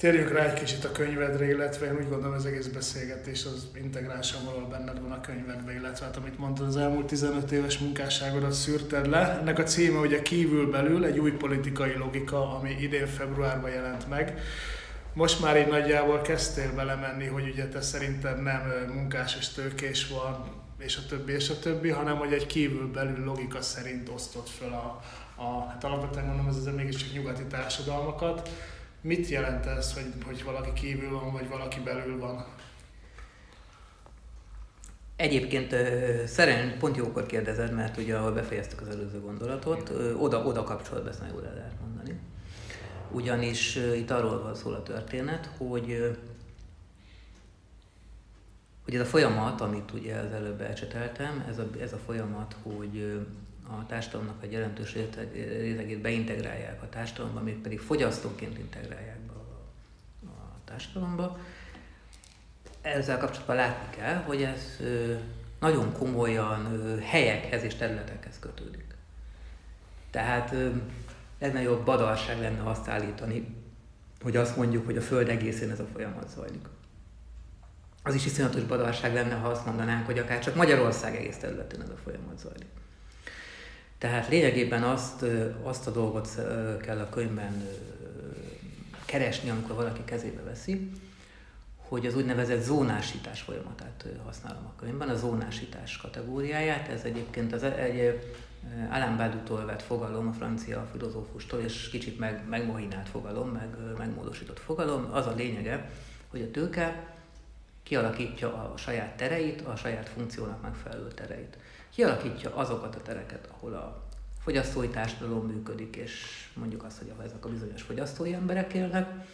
Térjünk rá egy kicsit a könyvedre, illetve én úgy gondolom az egész beszélgetés az integránsan valahol benned van a könyvedbe, illetve hát amit mondtad, az elmúlt 15 éves munkásságodat szűrted le. Ennek a címe ugye kívül-belül egy új politikai logika, ami idén februárban jelent meg. Most már így nagyjából kezdtél belemenni, hogy ugye te szerinted nem munkás és tőkés van, és a többi, és a többi, hanem hogy egy kívül-belül logika szerint osztott föl a, a hát alapvetően mondom, ez azért mégiscsak nyugati társadalmakat Mit jelent ez, hogy, hogy valaki kívül van, vagy valaki belül van? Egyébként szerencsé, pont jókor kérdezed, mert ugye ahol befejeztük az előző gondolatot, oda, oda kapcsolatban ezt nagyon jól el lehet mondani. Ugyanis itt arról van szól a történet, hogy hogy ez a folyamat, amit ugye az előbb elcseteltem, ez a, ez a folyamat, hogy a társadalomnak egy jelentős rétegét beintegrálják a társadalomba, még pedig fogyasztóként integrálják be a, társadalomba. Ezzel kapcsolatban látni kell, hogy ez nagyon komolyan helyekhez és területekhez kötődik. Tehát legnagyobb badarság lenne azt állítani, hogy azt mondjuk, hogy a Föld egészén ez a folyamat zajlik. Az is iszonyatos badarság lenne, ha azt mondanánk, hogy akár csak Magyarország egész területén ez a folyamat zajlik. Tehát lényegében azt, azt a dolgot kell a könyvben keresni, amikor valaki kezébe veszi, hogy az úgynevezett zónásítás folyamatát használom a könyvben, a zónásítás kategóriáját. Ez egyébként az egy Alain Badiou-tól vett fogalom, a francia filozófustól, és kicsit meg, megmohinált fogalom, meg megmódosított fogalom. Az a lényege, hogy a tőke kialakítja a saját tereit, a saját funkciónak megfelelő tereit kialakítja azokat a tereket, ahol a fogyasztói társadalom működik, és mondjuk azt, hogy ezek a bizonyos fogyasztói emberek élnek,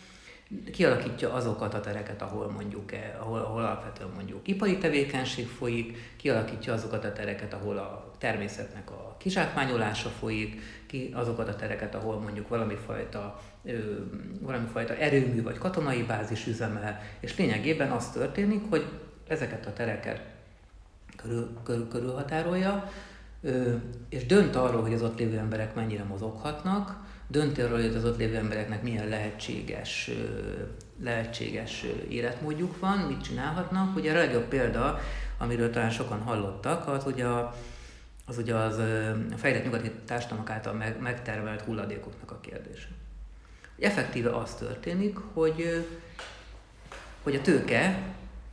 kialakítja azokat a tereket, ahol mondjuk, eh, ahol, ahol alapvetően mondjuk ipari tevékenység folyik, kialakítja azokat a tereket, ahol a természetnek a kizsákmányolása folyik, ki azokat a tereket, ahol mondjuk valami fajta, ö, valami fajta erőmű vagy katonai bázis üzemel, és lényegében az történik, hogy ezeket a tereket körül, körül, körülhatárolja, és dönt arról, hogy az ott lévő emberek mennyire mozoghatnak, dönt arról, hogy az ott lévő embereknek milyen lehetséges, lehetséges életmódjuk van, mit csinálhatnak. Ugye a legjobb példa, amiről talán sokan hallottak, az ugye, a, az, ugye az a fejlett nyugati társadalmak által meg, megtervelt hulladékoknak a kérdése. Effektíve az történik, hogy, hogy a tőke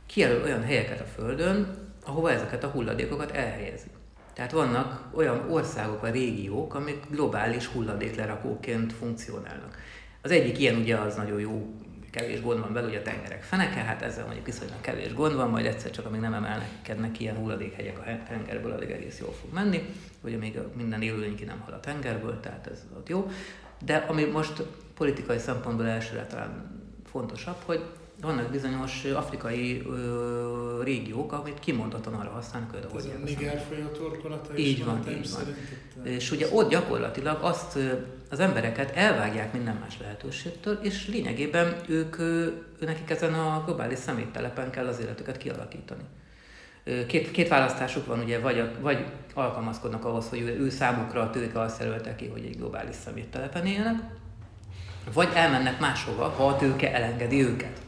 kijelöl olyan helyeket a Földön, ahova ezeket a hulladékokat elhelyezi. Tehát vannak olyan országok, vagy régiók, amik globális hulladéklerakóként funkcionálnak. Az egyik ilyen ugye az nagyon jó, kevés gond van belőle, ugye a tengerek feneke, hát ezzel mondjuk viszonylag kevés gond van, majd egyszer csak amíg nem emelkednek ilyen hulladékhegyek a tengerből, addig egész jól fog menni. Ugye még minden élőlény ki nem hal a tengerből, tehát ez ott jó. De ami most politikai szempontból elsőre talán fontosabb, hogy vannak bizonyos afrikai ö, régiók, amit kimondottan arra használnak, hogy Ez a Niger folyó torkolata is Így van, van így van. És ugye ott gyakorlatilag azt az embereket elvágják minden más lehetőségtől, és lényegében ők, nekik ezen a globális szeméttelepen kell az életüket kialakítani. Két, két választásuk van, ugye, vagy, vagy alkalmazkodnak ahhoz, hogy ő, ő számukra a tőke azt jelölte ki, hogy egy globális szeméttelepen élnek, vagy elmennek máshova, ha a tőke elengedi őket.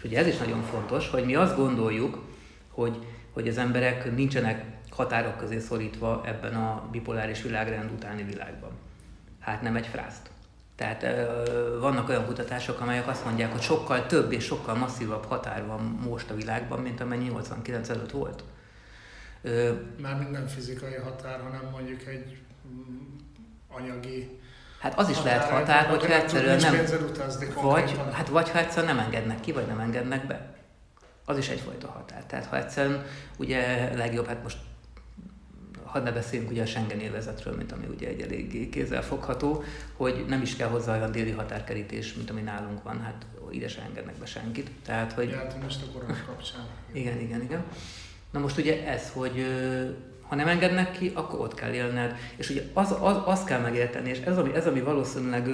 És ugye ez is nagyon fontos, hogy mi azt gondoljuk, hogy, hogy az emberek nincsenek határok közé szorítva ebben a bipoláris világrend utáni világban. Hát nem egy frászt. Tehát vannak olyan kutatások, amelyek azt mondják, hogy sokkal több és sokkal masszívabb határ van most a világban, mint amennyi 89 előtt volt. Már nem fizikai határ, hanem mondjuk egy mm, anyagi Hát az is határ, lehet határ, hogyha egyszerűen nem... Vagy, hát vagy ha egyszerűen nem engednek ki, vagy nem engednek be. Az is egyfajta határ. Tehát ha egyszerűen ugye legjobb, hát most hadd ne beszéljünk ugye a Schengen élvezetről, mint ami ugye egy eléggé kézzelfogható, hogy nem is kell hozzá olyan déli határkerítés, mint ami nálunk van, hát ide se engednek be senkit. Tehát, hogy... Ja, most a korona kapcsán. igen, igen, igen. Na most ugye ez, hogy ha nem engednek ki, akkor ott kell élned. És ugye az, az, azt kell megérteni, és ez ami, ez, ami valószínűleg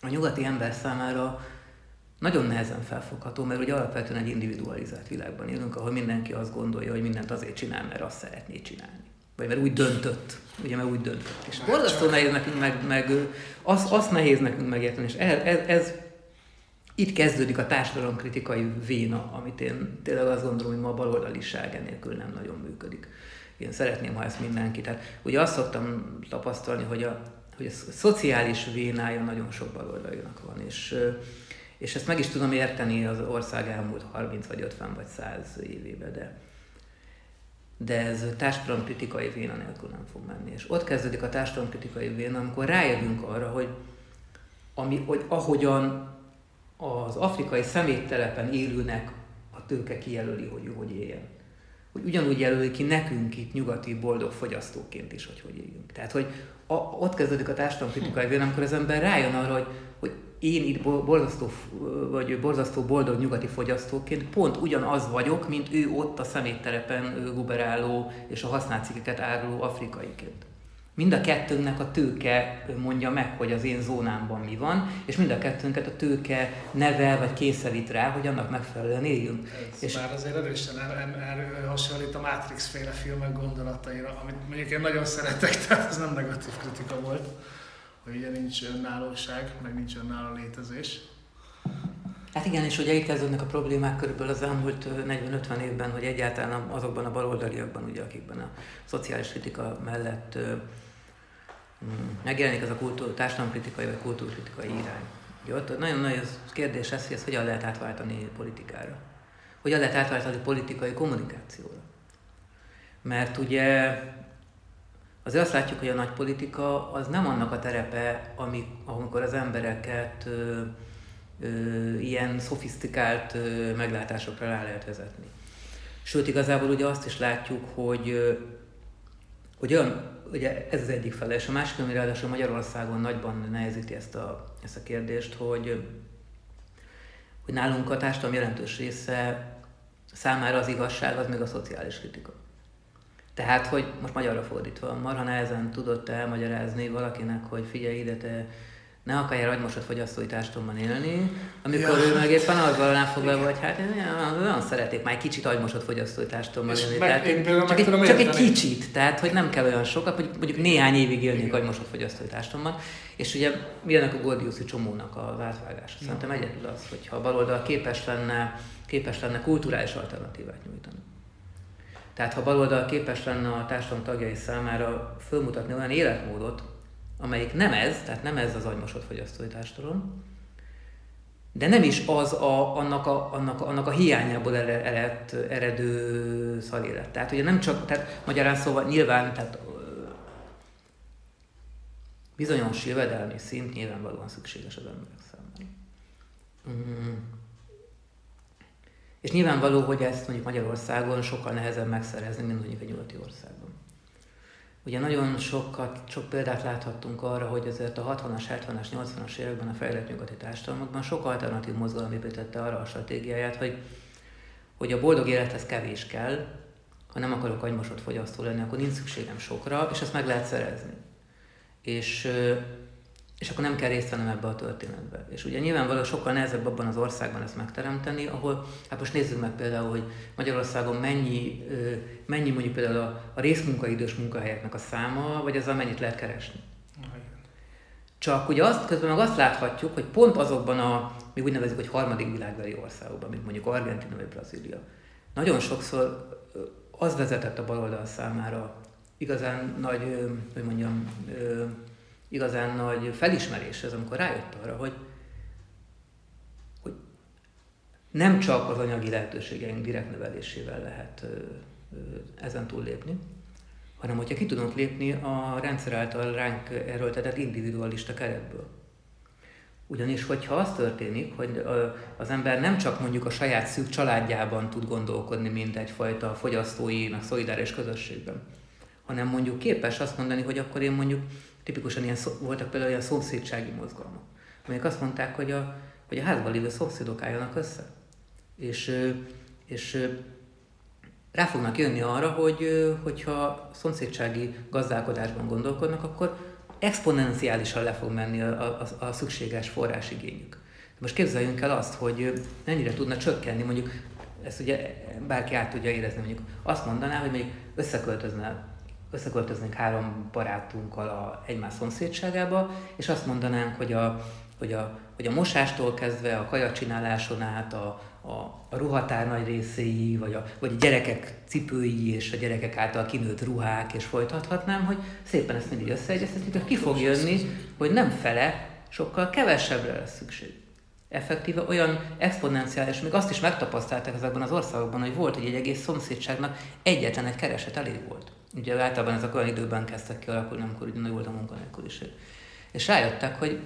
a nyugati ember számára nagyon nehezen felfogható, mert ugye alapvetően egy individualizált világban élünk, ahol mindenki azt gondolja, hogy mindent azért csinál, mert azt szeretné csinálni. Vagy mert úgy döntött. Ugye, mert úgy döntött. És borzasztó nehéz nekünk meg, meg azt, azt nehéz nekünk megérteni, és ez, ez, ez itt kezdődik a társadalomkritikai véna, amit én tényleg azt gondolom, hogy ma a baloldaliság enélkül nem nagyon működik. Én szeretném, ha ezt mindenki. Tehát ugye azt szoktam tapasztalni, hogy a, hogy a szociális vénája nagyon sok baloldalinak van, és, és ezt meg is tudom érteni az ország elmúlt 30 vagy 50 vagy 100 évében, de, de ez társadalomkritikai véna nélkül nem fog menni. És ott kezdődik a társadalomkritikai véna, amikor rájövünk arra, hogy, ami, hogy ahogyan az afrikai szeméttelepen élőnek a tőke kijelöli, hogy hogy éljen. Hogy ugyanúgy jelöli ki nekünk itt nyugati boldog fogyasztóként is, hogy hogy éljünk. Tehát, hogy a, ott kezdődik a társadalomkritikai véna, amikor az ember rájön arra, hogy, hogy én itt borzasztó, vagy borzasztó boldog nyugati fogyasztóként pont ugyanaz vagyok, mint ő ott a szeméttelepen guberáló és a használt cikkeket áruló afrikaiként. Mind a kettőnknek a tőke mondja meg, hogy az én zónámban mi van, és mind a kettőnket a tőke nevel vagy kényszerít rá, hogy annak megfelelően éljünk. Ez és már azért erősen er, er, er, hasonlít a Matrix féle filmek gondolataira, amit mondjuk én nagyon szeretek, tehát ez nem negatív kritika volt, hogy ugye nincs önállóság, meg nincs önálló létezés. Hát igen, és ugye itt kezdődnek a problémák körülbelül az elmúlt 40-50 évben, hogy egyáltalán azokban a baloldaliakban, ugye, akikben a szociális kritika mellett mm, megjelenik ez a kultúr, társadalomkritikai vagy kultúrkritikai irány. Ugye ott nagyon nagy az kérdés ez, hogy ezt hogyan lehet átváltani politikára. Hogyan lehet átváltani politikai kommunikációra. Mert ugye azért azt látjuk, hogy a nagy politika az nem annak a terepe, amikor az embereket ilyen szofisztikált meglátásokra rá lehet vezetni. Sőt, igazából ugye azt is látjuk, hogy, hogy olyan, ugye ez az egyik fele, és a másik, ami ráadásul Magyarországon nagyban nehezíti ezt a, ezt a kérdést, hogy, hogy nálunk a társadalom jelentős része számára az igazság az még a szociális kritika. Tehát, hogy most magyarra fordítva, marha nehezen tudott elmagyarázni valakinek, hogy figyelj ide, te ne akarjál agymosott fogyasztói társadalomban élni, amikor ja. ő meg éppen az valamán foglalva, hogy hát olyan szeretnék már egy kicsit agymosott fogyasztói társadalomban élni. Meg, tehát, én csak, egy, csak egy kicsit, tehát hogy nem kell olyan sokat, hogy mondjuk néhány évig élnék agymosott fogyasztói társadalomban. És ugye milyenek a Gordiuszi csomónak az átvágása? Szerintem egyedül az, hogyha a baloldal képes lenne, képes lenne kulturális alternatívát nyújtani. Tehát ha baloldal képes lenne a társadalom tagjai számára fölmutatni olyan életmódot, amelyik nem ez, tehát nem ez az agymosott fogyasztói társadalom, de nem is az a, annak, a, annak, a, annak a hiányából ered, eredő szalélet. Tehát ugye nem csak, tehát magyarán szóval nyilván, tehát bizonyos jövedelmi szint nyilvánvalóan szükséges az emberek számára. Mm. És nyilvánvaló, hogy ezt mondjuk Magyarországon sokkal nehezebb megszerezni, mint mondjuk egy nyugati országban. Ugye nagyon sokat, sok példát láthattunk arra, hogy azért a 60-as, 70-as, 80-as években a fejlett nyugati társadalmakban sok alternatív mozgalom építette arra a stratégiáját, hogy, hogy a boldog élethez kevés kell, ha nem akarok agymosott fogyasztó lenni, akkor nincs szükségem sokra, és ezt meg lehet szerezni. És és akkor nem kell részt vennem ebbe a történetbe. És ugye nyilvánvalóan sokkal nehezebb abban az országban ezt megteremteni, ahol, hát most nézzük meg például, hogy Magyarországon mennyi, mennyi mondjuk például a, a részmunkaidős munkahelyeknek a száma, vagy ezzel mennyit lehet keresni. Csak ugye azt, közben meg azt láthatjuk, hogy pont azokban a, mi úgy nevezik, hogy harmadik világbeli országokban, mint mondjuk Argentina vagy Brazília, nagyon sokszor az vezetett a baloldal számára igazán nagy, hogy mondjam, igazán nagy felismerés ez, amikor rájött arra, hogy, hogy nem csak az anyagi lehetőségeink direkt növelésével lehet ezen túllépni, hanem hogyha ki tudunk lépni a rendszer által ránk erőltetett individualista keretből. Ugyanis, hogyha az történik, hogy az ember nem csak mondjuk a saját szűk családjában tud gondolkodni, mint egyfajta fogyasztói, meg szolidáris közösségben, hanem mondjuk képes azt mondani, hogy akkor én mondjuk tipikusan ilyen, voltak például olyan szomszédsági mozgalmak, amelyek azt mondták, hogy a, hogy a házban lévő szomszédok álljanak össze. És, és rá fognak jönni arra, hogy hogyha szomszédsági gazdálkodásban gondolkodnak, akkor exponenciálisan le fog menni a, a, a szükséges forrásigényük. Most képzeljünk el azt, hogy mennyire tudna csökkenni, mondjuk ezt ugye bárki át tudja érezni, mondjuk azt mondaná, hogy mondjuk összeköltözne összeköltöznénk három barátunkkal a egymás szomszédságába, és azt mondanánk, hogy a, hogy a, hogy a mosástól kezdve a kajacsináláson át a, a, a ruhatár nagy részéig, vagy a, vagy a gyerekek cipői és a gyerekek által kinőtt ruhák, és folytathatnám, hogy szépen ezt mindig összeegyeztetjük, ki fog jönni, hogy nem fele, sokkal kevesebbre lesz szükség. Effektíve olyan exponenciális, még azt is megtapasztalták ezekben az országokban, hogy volt, hogy egy egész szomszédságnak egyetlen egy kereset elég volt. Ugye általában ezek olyan időben kezdtek kialakulni, amikor ugye nagy volt a munkanélküliség. És rájöttek, hogy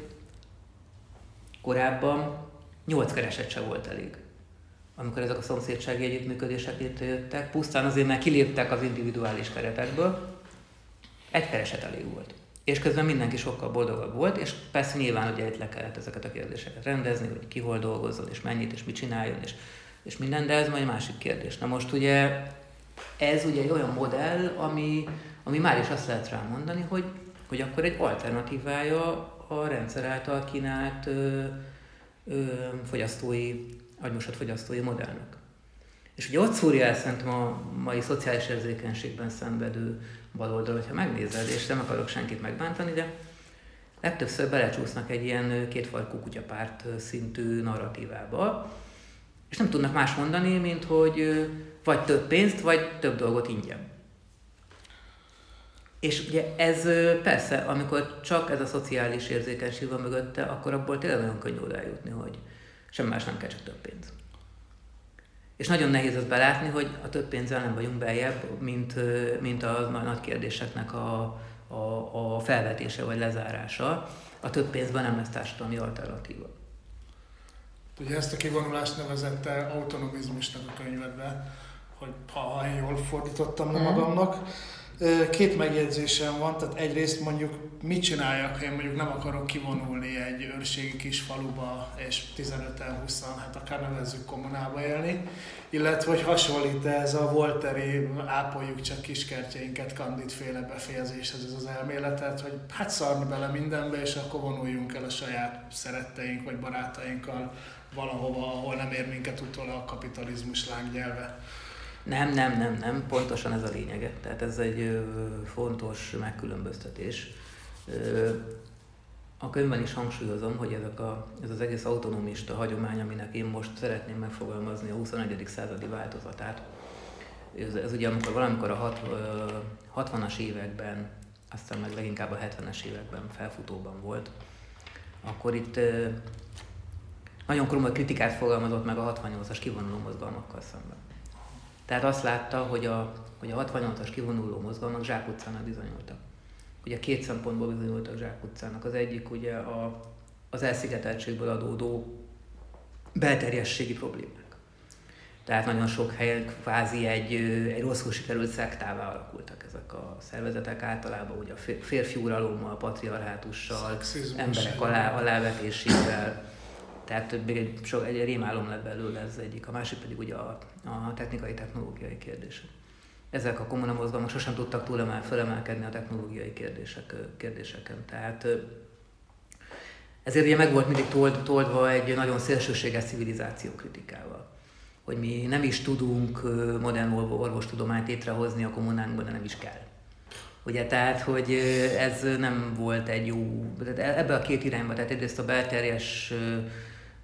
korábban nyolc kereset se volt elég amikor ezek a szomszédsági együttműködések létrejöttek, pusztán azért, mert kiléptek az individuális keretekből, egy kereset elég volt. És közben mindenki sokkal boldogabb volt, és persze nyilván ugye itt le kellett ezeket a kérdéseket rendezni, hogy ki hol dolgozzon, és mennyit, és mit csináljon, és, és minden, de ez majd másik kérdés. Na most ugye ez ugye egy olyan modell, ami, ami már is azt lehet rámondani, hogy, hogy akkor egy alternatívája a rendszer által kínált ö, ö, fogyasztói agymosat fogyasztói modellnek. És ugye ott szúrja el szerintem a mai szociális érzékenységben szenvedő baloldal, hogyha megnézed, és nem akarok senkit megbántani, de legtöbbször belecsúsznak egy ilyen kétfarkú kutyapárt szintű narratívába, és nem tudnak más mondani, mint hogy vagy több pénzt, vagy több dolgot ingyen. És ugye ez persze, amikor csak ez a szociális érzékenység van mögötte, akkor abból tényleg nagyon könnyű odájutni, hogy, Semmi más nem kell, csak több pénz. És nagyon nehéz azt belátni, hogy a több pénzzel nem vagyunk beljebb, mint, mint a nagy kérdéseknek a, a, a felvetése vagy lezárása. A több pénzben nem lesz társadalmi alternatíva. Ugye ezt a kivonulást nevezette autonomizmusnak a könyvedbe, hogy ha, jól fordítottam le mhm. magamnak, Két megjegyzésem van, tehát egyrészt mondjuk mit csináljak, ha én mondjuk nem akarok kivonulni egy őrségi kis faluba, és 15-en, 20 hát akár nevezzük kommunába élni, illetve hogy hasonlít ez a Volteri ápoljuk csak kiskertjeinket kandidféle befejezéshez ez az elméletet, hogy hát szarni bele mindenbe, és akkor vonuljunk el a saját szeretteink vagy barátainkkal valahova, ahol nem ér minket utol a kapitalizmus lángnyelve. Nem, nem, nem, nem, pontosan ez a lényege. Tehát ez egy fontos megkülönböztetés. A könyvben is hangsúlyozom, hogy ezek a, ez az egész autonomista hagyomány, aminek én most szeretném megfogalmazni a 21. századi változatát. Ez, ez ugye amikor valamikor a hat, 60-as években, aztán meg leginkább a 70-es években felfutóban volt, akkor itt nagyon komoly kritikát fogalmazott meg a 68-as kivonuló mozgalmakkal szemben. Tehát azt látta, hogy a, hogy a 68-as kivonuló mozgalmak zsákutcának bizonyultak. Ugye két szempontból bizonyultak zsákutcának. Az egyik ugye a, az elszigeteltségből adódó belterjességi problémák. Tehát nagyon sok helyen kvázi egy, egy rosszul sikerült szektává alakultak ezek a szervezetek, általában ugye a férfi uralommal, patriarhátussal, emberek alá, alávetésével, tehát még egy, so, egy rémálom lett belőle ez egyik, a másik pedig ugye a, a technikai, technológiai kérdések. Ezek a kommuna mozgalmak sosem tudtak túlemel, felemelkedni a technológiai kérdések, kérdéseken. Tehát ezért ugye meg volt mindig told, toldva egy nagyon szélsőséges civilizáció kritikával. Hogy mi nem is tudunk modern orvostudományt létrehozni a kommunánkban, de nem is kell. Ugye, tehát, hogy ez nem volt egy jó, ebbe a két irányba, tehát egyrészt a belterjes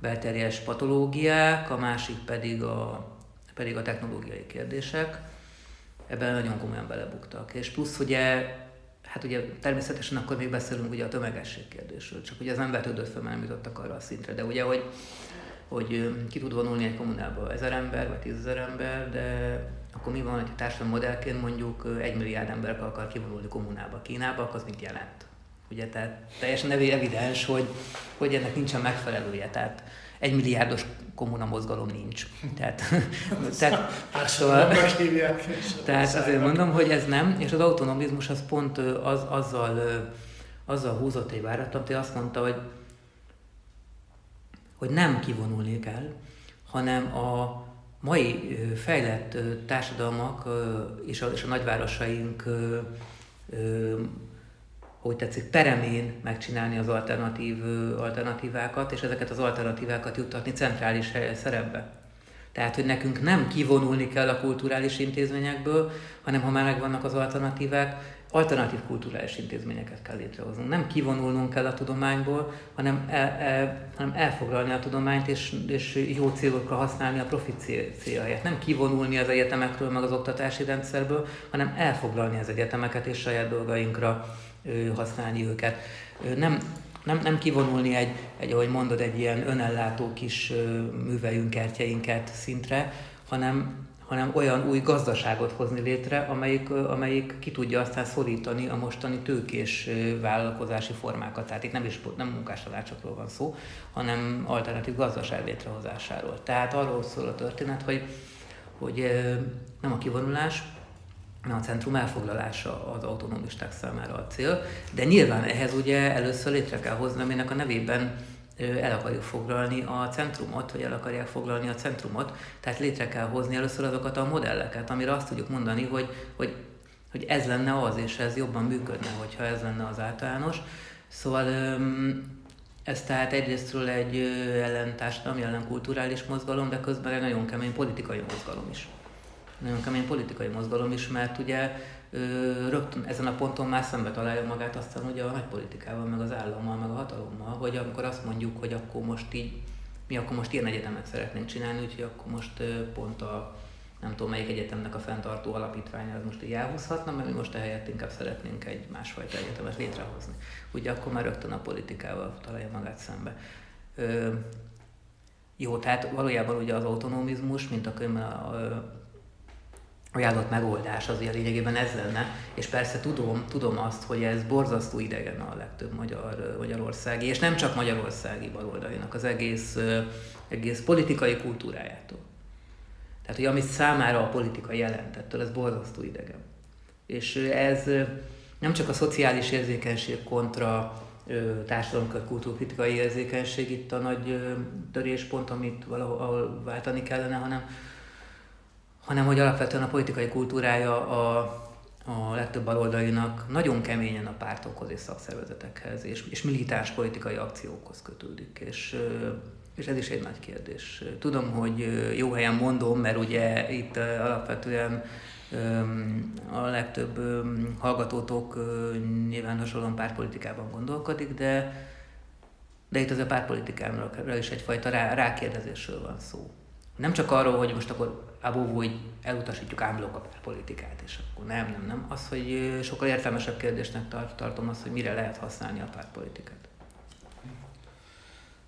belterjes patológiák, a másik pedig a, pedig a technológiai kérdések. Ebben nagyon komolyan belebuktak. És plusz ugye, hát ugye természetesen akkor még beszélünk ugye a tömegesség kérdésről, csak ugye az ember tudott fel, nem jutottak arra a szintre. De ugye, hogy, hogy ki tud vonulni egy kommunába ezer ember, vagy tízezer ember, de akkor mi van, hogy társadalmi modellként mondjuk egy milliárd ember akar kivonulni kommunába, Kínába, akkor az mit jelent? Ugye, tehát teljesen evidens, hogy, hogy ennek nincsen megfelelője. Tehát egy milliárdos kommuna mozgalom nincs. Tehát, tehát, szóval, tehát azért mondom, hogy ez nem, és az autonomizmus az pont az, azzal, azzal húzott egy váratot, hogy azt mondta, hogy, hogy nem kivonulni kell, hanem a mai fejlett társadalmak és a, és a nagyvárosaink hogy tetszik, peremén megcsinálni az alternatív, alternatívákat, és ezeket az alternatívákat juttatni centrális szerepbe. Tehát, hogy nekünk nem kivonulni kell a kulturális intézményekből, hanem ha már megvannak az alternatívák, alternatív kulturális intézményeket kell létrehoznunk. Nem kivonulnunk kell a tudományból, hanem, el, el, hanem elfoglalni a tudományt, és, és jó célokra használni a profit célját. Nem kivonulni az egyetemekről, meg az oktatási rendszerből, hanem elfoglalni az egyetemeket, és saját dolgainkra használni őket. Nem, nem, nem kivonulni egy, egy, ahogy mondod, egy ilyen önellátó kis ö, műveljünk kertjeinket szintre, hanem hanem olyan új gazdaságot hozni létre, amelyik, amelyik ki tudja aztán szorítani a mostani tőkés vállalkozási formákat. Tehát itt nem is nem munkástalácsokról van szó, hanem alternatív gazdaság létrehozásáról. Tehát arról szól a történet, hogy, hogy nem a kivonulás, a centrum elfoglalása az autonomisták számára a cél, de nyilván ehhez ugye először létre kell hozni, aminek a nevében el akarjuk foglalni a centrumot, vagy el akarják foglalni a centrumot, tehát létre kell hozni először azokat a modelleket, amire azt tudjuk mondani, hogy, hogy, hogy ez lenne az, és ez jobban működne, hogyha ez lenne az általános. Szóval ez tehát egyrésztről egy ellentársadalmi, ellenkulturális mozgalom, de közben egy nagyon kemény politikai mozgalom is. Nagyon kemény politikai mozgalom is, mert ugye rögtön ezen a ponton már szembe találja magát aztán ugye a nagypolitikával, meg az állammal, meg a hatalommal, hogy amikor azt mondjuk, hogy akkor most így, mi akkor most ilyen egyetemet szeretnénk csinálni, úgyhogy akkor most pont a nem tudom melyik egyetemnek a fenntartó alapítványa az most így elhúzhatna, mert mi most ehelyett inkább szeretnénk egy másfajta egyetemet létrehozni. Ugye akkor már rögtön a politikával találja magát szembe. Ö, jó, tehát valójában ugye az autonomizmus, mint a könyvben a, ajánlott megoldás az ilyen lényegében ez lenne, és persze tudom, tudom azt, hogy ez borzasztó idegen a legtöbb magyar, magyarországi, és nem csak magyarországi baloldalinak, az egész, egész politikai kultúrájától. Tehát, hogy amit számára a politika jelentettől, ez borzasztó idegen. És ez nem csak a szociális érzékenység kontra társadalomkör kultúrkritikai érzékenység itt a nagy töréspont, amit valahol váltani kellene, hanem hanem hogy alapvetően a politikai kultúrája a, a legtöbb baloldalinak nagyon keményen a pártokhoz és szakszervezetekhez és, és militáns politikai akciókhoz kötődik. És, és ez is egy nagy kérdés. Tudom, hogy jó helyen mondom, mert ugye itt alapvetően a legtöbb hallgatótok nyilván hasonlóan pártpolitikában gondolkodik, de, de itt az a pártpolitikára is egyfajta rá, rákérdezésről van szó. Nem csak arról, hogy most akkor abóvó, hogy elutasítjuk ámblok a politikát, és akkor nem, nem, nem. Az, hogy sokkal értelmesebb kérdésnek tart, tartom az, hogy mire lehet használni a pártpolitikát.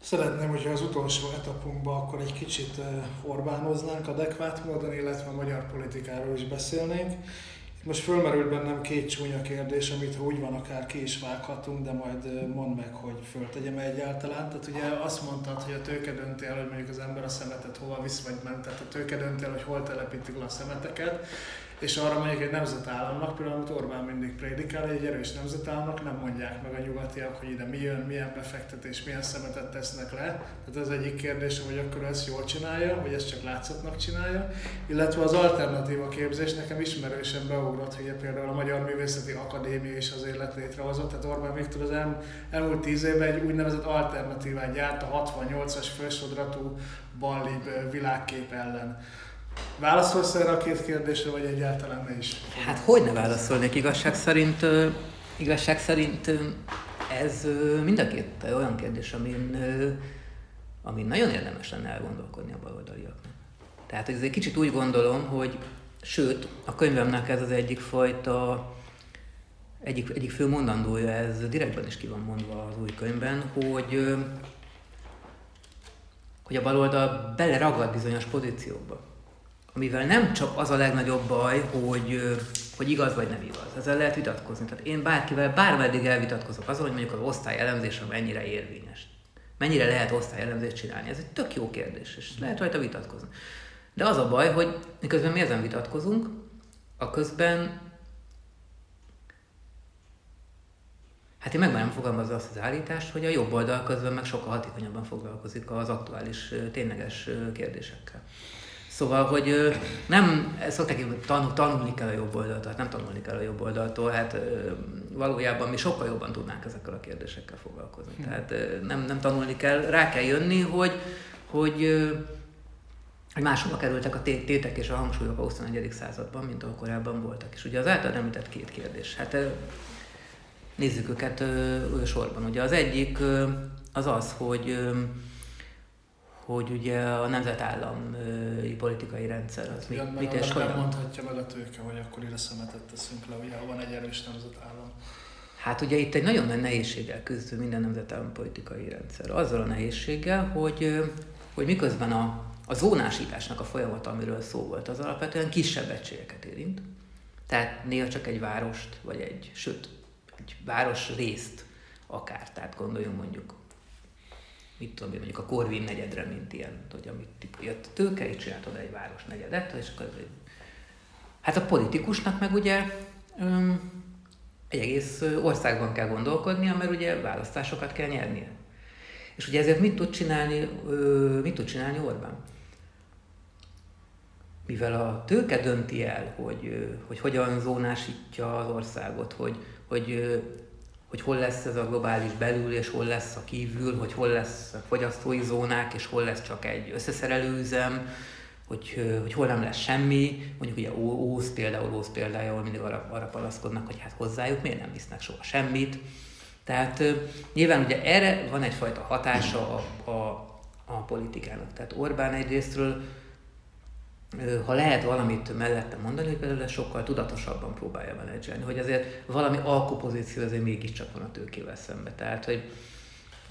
Szeretném, hogyha az utolsó etapunkban akkor egy kicsit Orbánoznánk adekvát módon, illetve a magyar politikáról is beszélnénk. Most fölmerült bennem két csúnya kérdés, amit ha úgy van, akár ki is vághatunk, de majd mondd meg, hogy föltegyem egyáltalán. Tehát ugye azt mondtad, hogy a tőke dönti el, hogy mondjuk az ember a szemetet hova visz, vagy nem. Tehát a tőke dönti el, hogy hol telepítik le a szemeteket és arra mondjuk egy nemzetállamnak, például amit Orbán mindig prédikál, egy erős nemzetállamnak nem mondják meg a nyugatiak, hogy ide mi jön, milyen befektetés, milyen szemetet tesznek le. Tehát az egyik kérdés, hogy akkor ezt jól csinálja, vagy ezt csak látszatnak csinálja. Illetve az alternatíva képzés nekem ismerősen beugrott, hogy például a Magyar Művészeti Akadémia is az élet létrehozott. Tehát Orbán Viktor az el, elmúlt tíz évben egy úgynevezett alternatívát gyárt a 68-as fősodratú ballib világkép ellen. Válaszolsz erre a két kérdésre, vagy egyáltalán ne is? Hát hogy ne válaszolnék igazság szerint, igazság szerint ez mind a két olyan kérdés, amin, amin nagyon érdemes lenne elgondolkodni a baloldaliaknak. Tehát ez egy kicsit úgy gondolom, hogy sőt, a könyvemnek ez az egyik fajta, egyik, egyik fő mondandója, ez direktben is ki van mondva az új könyvben, hogy, hogy a baloldal beleragad bizonyos pozíciókba amivel nem csak az a legnagyobb baj, hogy, hogy igaz vagy nem igaz. Ezzel lehet vitatkozni. Tehát én bárkivel bármeddig elvitatkozok azon, hogy mondjuk az osztály elemzése mennyire érvényes. Mennyire lehet osztály elemzést csinálni. Ez egy tök jó kérdés, és lehet rajta vitatkozni. De az a baj, hogy miközben mi ezen vitatkozunk, a közben Hát én meg nem fogalmazza azt az állítást, hogy a jobb oldal közben meg sokkal hatékonyabban foglalkozik az aktuális, tényleges kérdésekkel. Szóval, hogy nem, szokták hogy tanul, tanulni kell a jobb oldaltól, hát nem tanulni kell a jobb oldaltól, hát valójában mi sokkal jobban tudnánk ezekkel a kérdésekkel foglalkozni. Hmm. Tehát nem, nem tanulni kell, rá kell jönni, hogy, hogy hogy máshova kerültek a tétek és a hangsúlyok a 21. században, mint ahol korábban voltak. És ugye az által említett két kérdés. Hát nézzük őket sorban. Ugye az egyik az az, hogy hogy ugye a nemzetállami politikai rendszer az mit, mit és hogyan. mondhatja meg a tőke, hogy akkor ide szemetet teszünk le, ugye, ha van egy erős nemzetállam. Hát ugye itt egy nagyon nagy nehézséggel küzd minden nemzetállam politikai rendszer. Azzal a nehézséggel, hogy, hogy miközben a, a zónásításnak a folyamata, amiről szó volt, az alapvetően kisebb egységeket érint. Tehát néha csak egy várost, vagy egy, sőt, egy város részt akár. Tehát gondoljunk mondjuk mit tudom én, mondjuk a Korvin negyedre, mint ilyen, hogy amit jött tőke, és csináltad egy város negyedet, és akkor Hát a politikusnak meg ugye öm, egy egész országban kell gondolkodnia, mert ugye választásokat kell nyernie. És ugye ezért mit tud csinálni, mit tud csinálni Orbán? Mivel a tőke dönti el, hogy, hogy hogyan zónásítja az országot, hogy, hogy hogy hol lesz ez a globális belül, és hol lesz a kívül, hogy hol lesz a fogyasztói zónák, és hol lesz csak egy összeszerelőüzem, hogy, hogy hol nem lesz semmi, mondjuk ugye Ósz például, Ósz példája, ahol mindig arra, arra palaszkodnak, hogy hát hozzájuk miért nem visznek soha semmit. Tehát nyilván ugye erre van egyfajta hatása a, a, a politikának. Tehát Orbán egyrésztről ha lehet valamit mellette mondani, hogy például sokkal tudatosabban próbálja menedzselni, hogy azért valami alkupozíció azért mégiscsak van a tőkével szembe. Tehát, hogy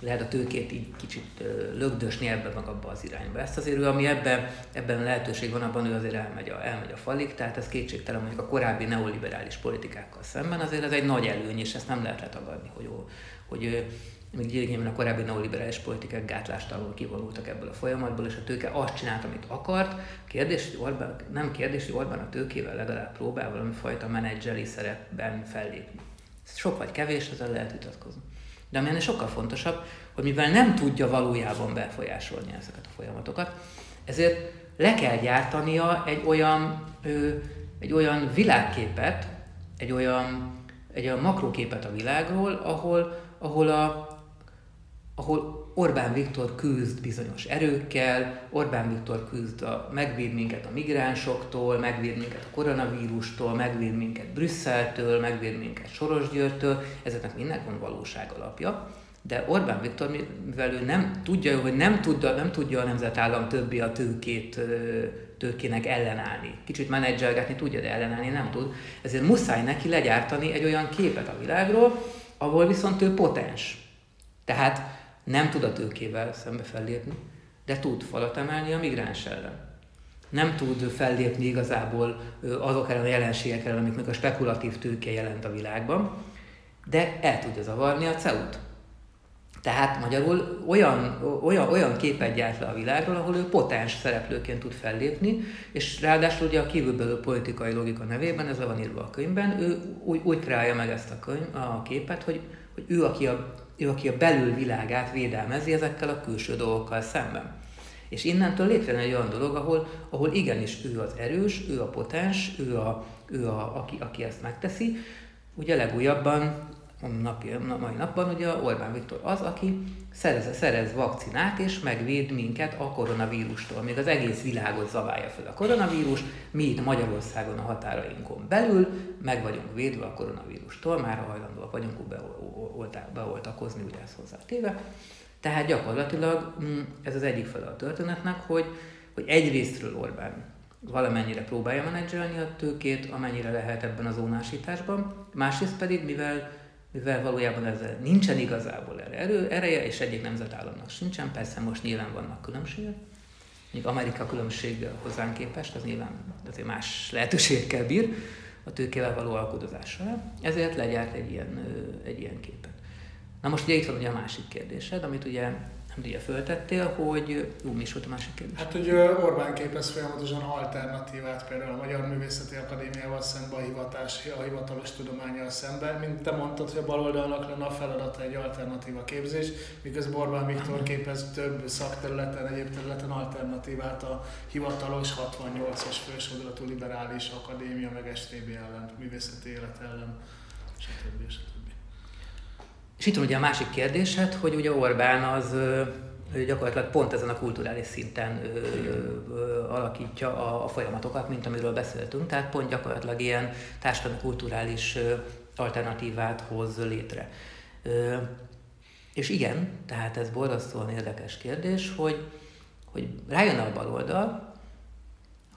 lehet a tőkét így kicsit lögdösni ebbe meg abba az irányba. Ezt azért ő, ami ebben, ebben lehetőség van, abban ő azért elmegy a, elmegy a falig, tehát ez kétségtelen mondjuk a korábbi neoliberális politikákkal szemben azért ez egy nagy előny, és ezt nem lehet letagadni, hogy, hogy még gyengében a korábbi neoliberális politikák gátlástalanul kivonultak ebből a folyamatból, és a tőke azt csinált, amit akart. Kérdés, hogy Orbán, nem kérdés, hogy Orbán a tőkével legalább próbál valami fajta menedzseri szerepben fellépni. Sok vagy kevés, ezzel lehet vitatkozni. De ami ennél sokkal fontosabb, hogy mivel nem tudja valójában befolyásolni ezeket a folyamatokat, ezért le kell gyártania egy olyan, ö, egy olyan világképet, egy olyan, egy olyan makroképet a világról, ahol, ahol a, ahol Orbán Viktor küzd bizonyos erőkkel, Orbán Viktor küzd, a, megvéd minket a migránsoktól, megvéd minket a koronavírustól, megvéd minket Brüsszeltől, megvéd minket Sorosgyőrtől, ezeknek mindnek van valóság alapja. De Orbán Viktor, mivel ő nem tudja, hogy nem tudja, nem tudja a nemzetállam többi a tőkét, tőkének ellenállni. Kicsit menedzselgetni tudja, de ellenállni nem tud. Ezért muszáj neki legyártani egy olyan képet a világról, ahol viszont ő potens. Tehát nem tud a tőkével szembe fellépni, de tud falat emelni a migráns ellen. Nem tud fellépni igazából azok ellen a jelenségek ellen, amik meg a spekulatív tőke jelent a világban, de el tudja zavarni a CEUT. Tehát magyarul olyan, olyan, olyan képet gyárt le a világról, ahol ő potens szereplőként tud fellépni, és ráadásul ugye a kívülbelül politikai logika nevében, ez le van írva a könyvben, ő úgy, úgy kreálja meg ezt a, könyv, a képet, hogy, hogy ő, aki a ő, aki a belülvilágát védelmezi ezekkel a külső dolgokkal szemben. És innentől létrejön egy olyan dolog, ahol, ahol igenis ő az erős, ő a potens, ő, a, ő a, aki, aki ezt megteszi. Ugye legújabban napi, mai napban ugye Orbán Viktor az, aki szerez, szerez vakcinát és megvéd minket a koronavírustól. Még az egész világot zaválja fel a koronavírus, mi itt Magyarországon a határainkon belül meg vagyunk védve a koronavírustól, már hajlandóak vagyunk beoltakozni, ugye ez hozzá téve. Tehát gyakorlatilag mm, ez az egyik fele a történetnek, hogy, hogy egyrésztről Orbán valamennyire próbálja menedzselni a tőkét, amennyire lehet ebben a zónásításban, másrészt pedig, mivel mivel valójában ezzel nincsen igazából erre erő, ereje, és egyik nemzetállamnak sincsen, persze most nyilván vannak különbségek, mondjuk Amerika különbség hozzánk képest, az nyilván azért más lehetőségekkel bír a tőkével való alkodozással, ezért legyárt egy ilyen, egy ilyen képet. Na most ugye itt van ugye a másik kérdésed, amit ugye ugye föltettél, hogy jó, mi is volt a másik kérdés? Hát, hogy Orbán képez folyamatosan alternatívát például a Magyar Művészeti Akadémiával szemben, a, hivatás, a hivatalos tudományjal szemben. Mint te mondtad, hogy a baloldalnak lenne a feladata egy alternatíva képzés, miközben Orbán Viktor képez több szakterületen, egyéb területen alternatívát a hivatalos 68-as fősodratú liberális akadémia, meg STB ellen, művészeti élet ellen, stb. stb. És itt ugye a másik kérdésed, hogy ugye Orbán az, gyakorlatilag pont ezen a kulturális szinten ö, ö, alakítja a, a folyamatokat, mint amiről beszéltünk, tehát pont gyakorlatilag ilyen társadalmi kulturális ö, alternatívát hoz létre. Ö, és igen, tehát ez borzasztóan érdekes kérdés, hogy, hogy rájön a baloldal,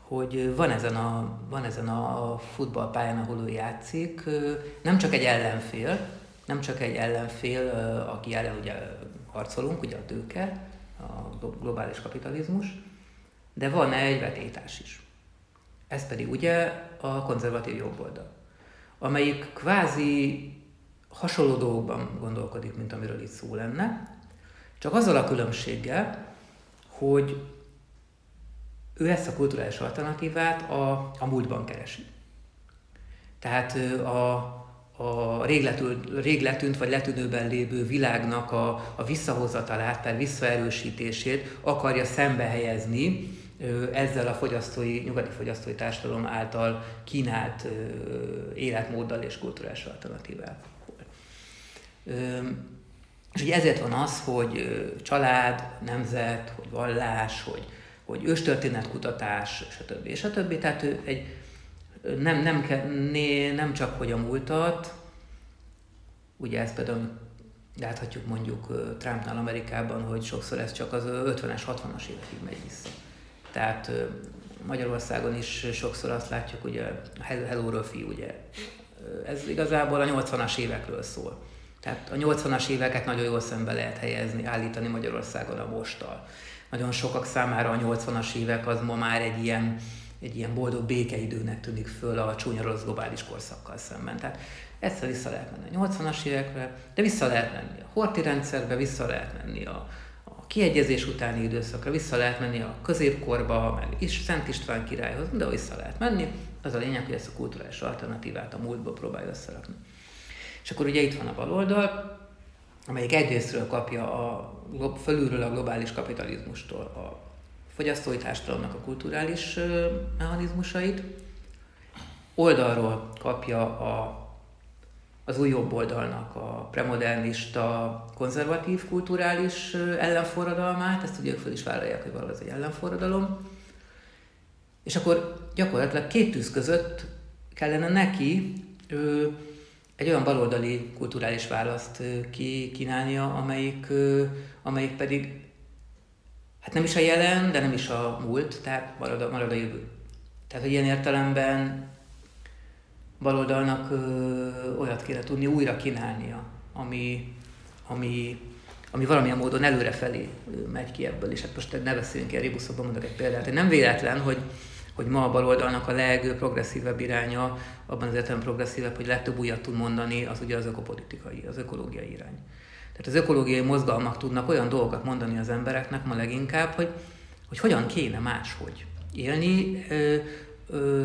hogy van ezen, a, van ezen a futballpályán, ahol ő játszik, nem csak egy ellenfél, nem csak egy ellenfél, aki ellen ugye harcolunk, ugye a tőke, a globális kapitalizmus, de van egy vetétás is. Ez pedig ugye a konzervatív jobboldal, amelyik kvázi hasonló dolgokban gondolkodik, mint amiről itt szó lenne, csak azzal a különbséggel, hogy ő ezt a kulturális alternatívát a, a múltban keresi. Tehát a, a rég letűnt vagy letűnőben lévő világnak a, a visszahozatalát, tehát visszaerősítését akarja szembe helyezni ezzel a fogyasztói, nyugati fogyasztói társadalom által kínált életmóddal és kulturális alternatívával. És ugye ezért van az, hogy család, nemzet, hogy vallás, hogy, hogy őstörténetkutatás, stb. stb. Tehát ő egy, nem, nem, né, nem csak hogy a múltat, ugye ezt például láthatjuk mondjuk Trumpnál Amerikában, hogy sokszor ez csak az 50-es, 60-as évekig megy vissza. Tehát Magyarországon is sokszor azt látjuk, ugye a Hello Röfi, ugye ez igazából a 80-as évekről szól. Tehát a 80-as éveket nagyon jól szembe lehet helyezni, állítani Magyarországon a mostal. Nagyon sokak számára a 80-as évek az ma már egy ilyen, egy ilyen boldog békeidőnek tűnik föl a csúnya rossz globális korszakkal szemben. Tehát egyszer vissza lehet menni a 80-as évekre, de vissza lehet menni a horti rendszerbe, vissza lehet menni a, a kiegyezés utáni időszakra, vissza lehet menni a középkorba, meg is Szent István királyhoz, de vissza lehet menni. Az a lényeg, hogy ezt a kulturális alternatívát a múltból próbálja összerakni. És akkor ugye itt van a baloldal, amelyik egyrésztről kapja a, fölülről a globális kapitalizmustól a fogyasztói társadalomnak a kulturális mechanizmusait, oldalról kapja a, az új jobb oldalnak a premodernista, konzervatív kulturális ellenforradalmát, ezt ugye ők föl is vállalják, hogy valami egy ellenforradalom, és akkor gyakorlatilag két tűz között kellene neki ő, egy olyan baloldali kulturális választ kínálnia, amelyik, amelyik pedig hát nem is a jelen, de nem is a múlt, tehát marad a, marad a jövő. Tehát, hogy ilyen értelemben baloldalnak ö, olyat kéne tudni újra kínálnia, ami, ami, ami valamilyen módon előrefelé megy ki ebből. És hát most ne beszéljünk ilyen ribuszokban, mondok egy példát, nem véletlen, hogy hogy ma a baloldalnak a legprogresszívebb iránya, abban az értelemben progresszívebb, hogy legtöbb újat tud mondani, az ugye az ökopolitikai, az ökológiai irány. Tehát az ökológiai mozgalmak tudnak olyan dolgokat mondani az embereknek ma leginkább, hogy, hogy hogyan kéne máshogy élni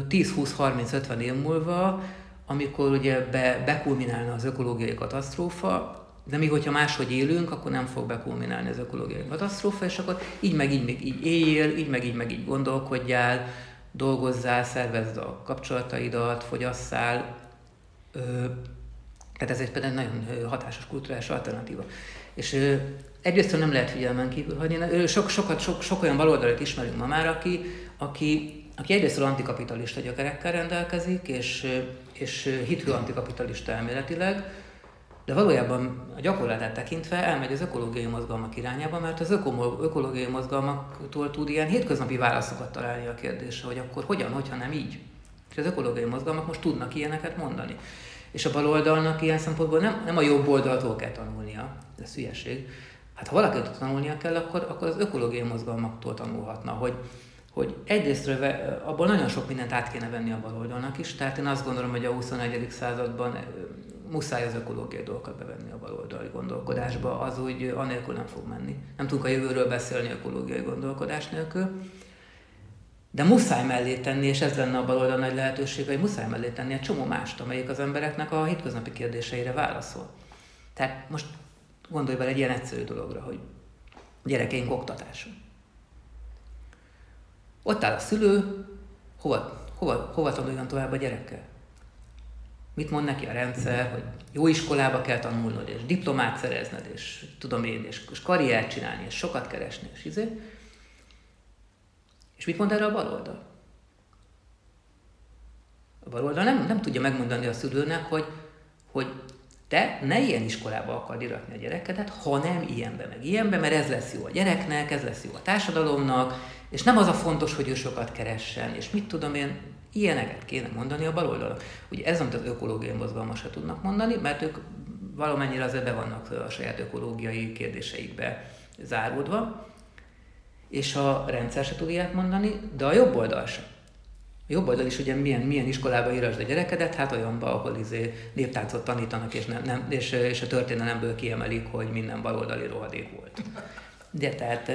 10-20-30-50 év múlva, amikor ugye be, bekulminálna az ökológiai katasztrófa, de még hogyha máshogy élünk, akkor nem fog bekulminálni az ökológiai katasztrófa, és akkor így meg így, meg így éljél, így meg így meg így gondolkodjál, dolgozzál, szervezd a kapcsolataidat, fogyasszál. Tehát ez egy például nagyon hatásos kulturális alternatíva. És egyrészt nem lehet figyelmen kívül hagyni. Sok, sokat, sok, sok olyan baloldalat ismerünk ma már, aki, aki, aki egyrészt antikapitalista gyökerekkel rendelkezik, és, és hitű antikapitalista elméletileg, de valójában a gyakorlatát tekintve elmegy az ökológiai mozgalmak irányába, mert az öko- ökológiai mozgalmaktól tud ilyen hétköznapi válaszokat találni a kérdésre, hogy akkor hogyan, hogyha nem így. És az ökológiai mozgalmak most tudnak ilyeneket mondani. És a baloldalnak ilyen szempontból nem, nem a jobb oldaltól kell tanulnia, ez hülyeség. Hát ha valaki tanulnia kell, akkor, akkor az ökológiai mozgalmaktól tanulhatna, hogy, hogy egyrészt abból nagyon sok mindent át kéne venni a baloldalnak is, tehát én azt gondolom, hogy a 21. században muszáj az ökológiai dolgokat bevenni a baloldali gondolkodásba, az úgy anélkül nem fog menni. Nem tudunk a jövőről beszélni ökológiai gondolkodás nélkül, de muszáj mellé tenni, és ez lenne a baloldal nagy lehetőség, hogy muszáj mellé tenni egy csomó mást, amelyik az embereknek a hétköznapi kérdéseire válaszol. Tehát most gondolj bele egy ilyen egyszerű dologra, hogy gyerekeink oktatása. Ott áll a szülő, hova, hova, hova tanuljon tovább a gyerekkel? Mit mond neki a rendszer, hogy jó iskolába kell tanulnod, és diplomát szerezned, és tudom én, és, és karriert csinálni, és sokat keresni, és izé. És mit mond erre a baloldal? A baloldal nem, nem tudja megmondani a szülőnek, hogy, hogy te ne ilyen iskolába akard iratni a gyerekedet, hanem ilyenbe, meg ilyenbe, mert ez lesz jó a gyereknek, ez lesz jó a társadalomnak, és nem az a fontos, hogy ő sokat keressen, és mit tudom én, ilyeneket kéne mondani a baloldalnak. Ugye ez, amit az ökológiai mozgalmak se tudnak mondani, mert ők valamennyire azért be vannak a saját ökológiai kérdéseikbe záródva, és a rendszer se tud ilyet mondani, de a jobb oldal sem. A jobb oldal is ugye milyen, milyen iskolába írasd a gyerekedet, hát olyanba, ahol izé néptáncot tanítanak, és, nem, nem, és, és a történelemből kiemelik, hogy minden baloldali rohadék volt. De tehát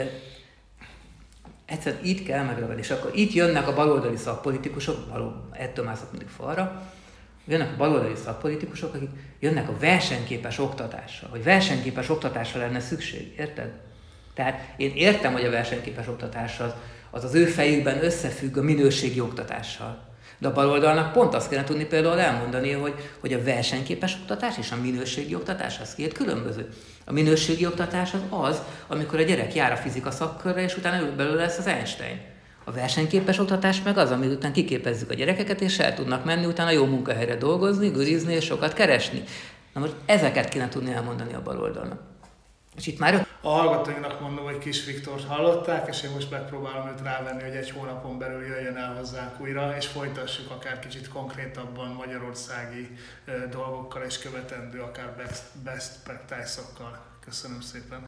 egyszerűen itt kell megragadni, és akkor itt jönnek a baloldali szakpolitikusok, való, ettől már mindig falra, jönnek a baloldali szakpolitikusok, akik jönnek a versenyképes oktatással, hogy versenyképes oktatásra lenne szükség, érted? Tehát én értem, hogy a versenyképes oktatás az az, az ő fejükben összefügg a minőségi oktatással. De a baloldalnak pont azt kellene tudni például elmondani, hogy, hogy a versenyképes oktatás és a minőségi oktatás az két különböző. A minőségi oktatás az az, amikor a gyerek jár a fizika szakkörre, és utána belőle lesz az Einstein. A versenyképes oktatás meg az, amit után kiképezzük a gyerekeket, és el tudnak menni utána jó munkahelyre dolgozni, gürizni és sokat keresni. Na most ezeket kéne tudni elmondani a baloldalnak. És itt már... A hallgatóinknak mondom, hogy Kis Viktor hallották, és én most megpróbálom őt rávenni, hogy egy hónapon belül jöjjön el hozzánk újra, és folytassuk akár kicsit konkrétabban magyarországi dolgokkal, és követendő akár best, best practice-okkal. Köszönöm szépen!